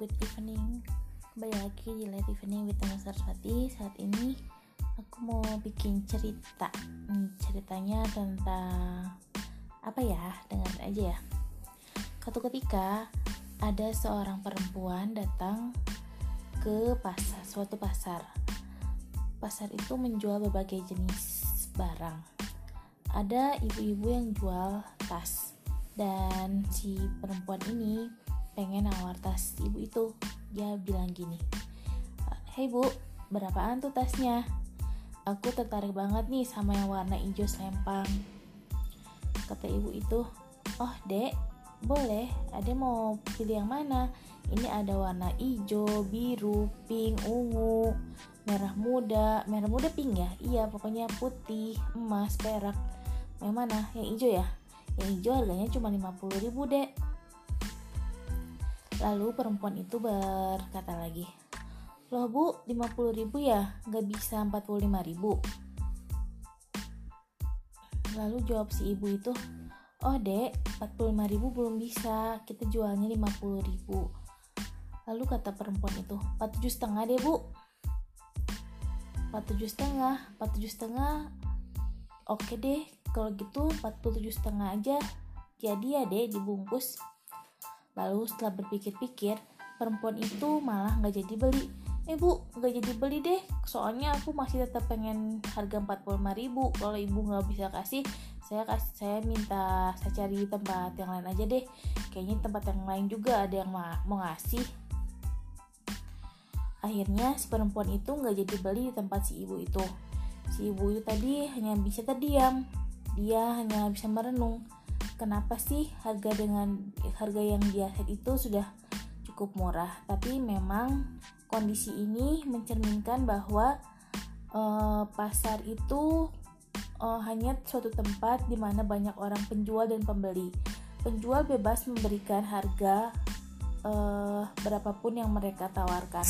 good evening. Kembali lagi di Late Evening with Tama Saraswati. Saat ini aku mau bikin cerita. Hmm, Ceritanya tentang Apa ya, dengar aja ya. Suatu ketika ada seorang perempuan datang ke pasar, suatu pasar. Pasar itu menjual berbagai jenis barang. Ada ibu-ibu yang jual tas. Dan si perempuan ini pengen nawar tas ibu itu. Dia bilang gini hei bu berapaan tuh tasnya? Aku tertarik banget nih sama yang warna hijau selempang. Kata ibu itu oh dek boleh. Ada mau pilih yang mana? Ini ada warna hijau biru pink ungu merah muda. Merah muda pink ya? Iya pokoknya putih emas perak. Yang mana? Yang hijau ya? Yang hijau harganya cuma 50 ribu dek Lalu perempuan itu berkata lagi, Loh bu, 50 ribu ya? Gak bisa 45 ribu? Lalu jawab si ibu itu, Oh dek, 45 ribu belum bisa, kita jualnya 50 ribu. Lalu kata perempuan itu, 47 setengah deh bu. 47 setengah, 47 setengah, oke deh, kalau gitu 47 setengah aja. Jadi ya deh dibungkus Lalu setelah berpikir-pikir, perempuan itu malah nggak jadi beli. Eh bu, nggak jadi beli deh, soalnya aku masih tetap pengen harga 45 ribu. Kalau ibu nggak bisa kasih, saya kasih saya minta saya cari tempat yang lain aja deh. Kayaknya tempat yang lain juga ada yang mau ngasih. Akhirnya si perempuan itu nggak jadi beli di tempat si ibu itu. Si ibu itu tadi hanya bisa terdiam. Dia hanya bisa merenung kenapa sih harga dengan harga yang dia set itu sudah cukup murah? Tapi memang kondisi ini mencerminkan bahwa uh, pasar itu uh, hanya suatu tempat di mana banyak orang penjual dan pembeli. Penjual bebas memberikan harga uh, berapapun yang mereka tawarkan.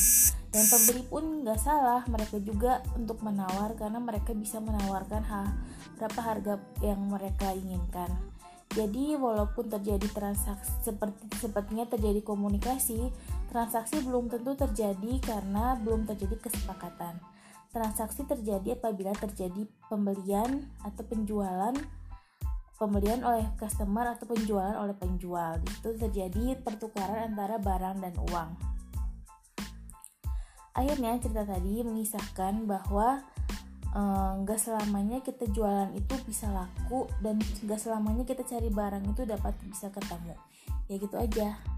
Dan pembeli pun nggak salah mereka juga untuk menawar karena mereka bisa menawarkan ha, berapa harga yang mereka inginkan jadi walaupun terjadi transaksi seperti sepertinya terjadi komunikasi, transaksi belum tentu terjadi karena belum terjadi kesepakatan. Transaksi terjadi apabila terjadi pembelian atau penjualan pembelian oleh customer atau penjualan oleh penjual. Itu terjadi pertukaran antara barang dan uang. Akhirnya cerita tadi mengisahkan bahwa nggak uh, selamanya kita jualan itu bisa laku dan nggak selamanya kita cari barang itu dapat bisa ketemu. Ya gitu aja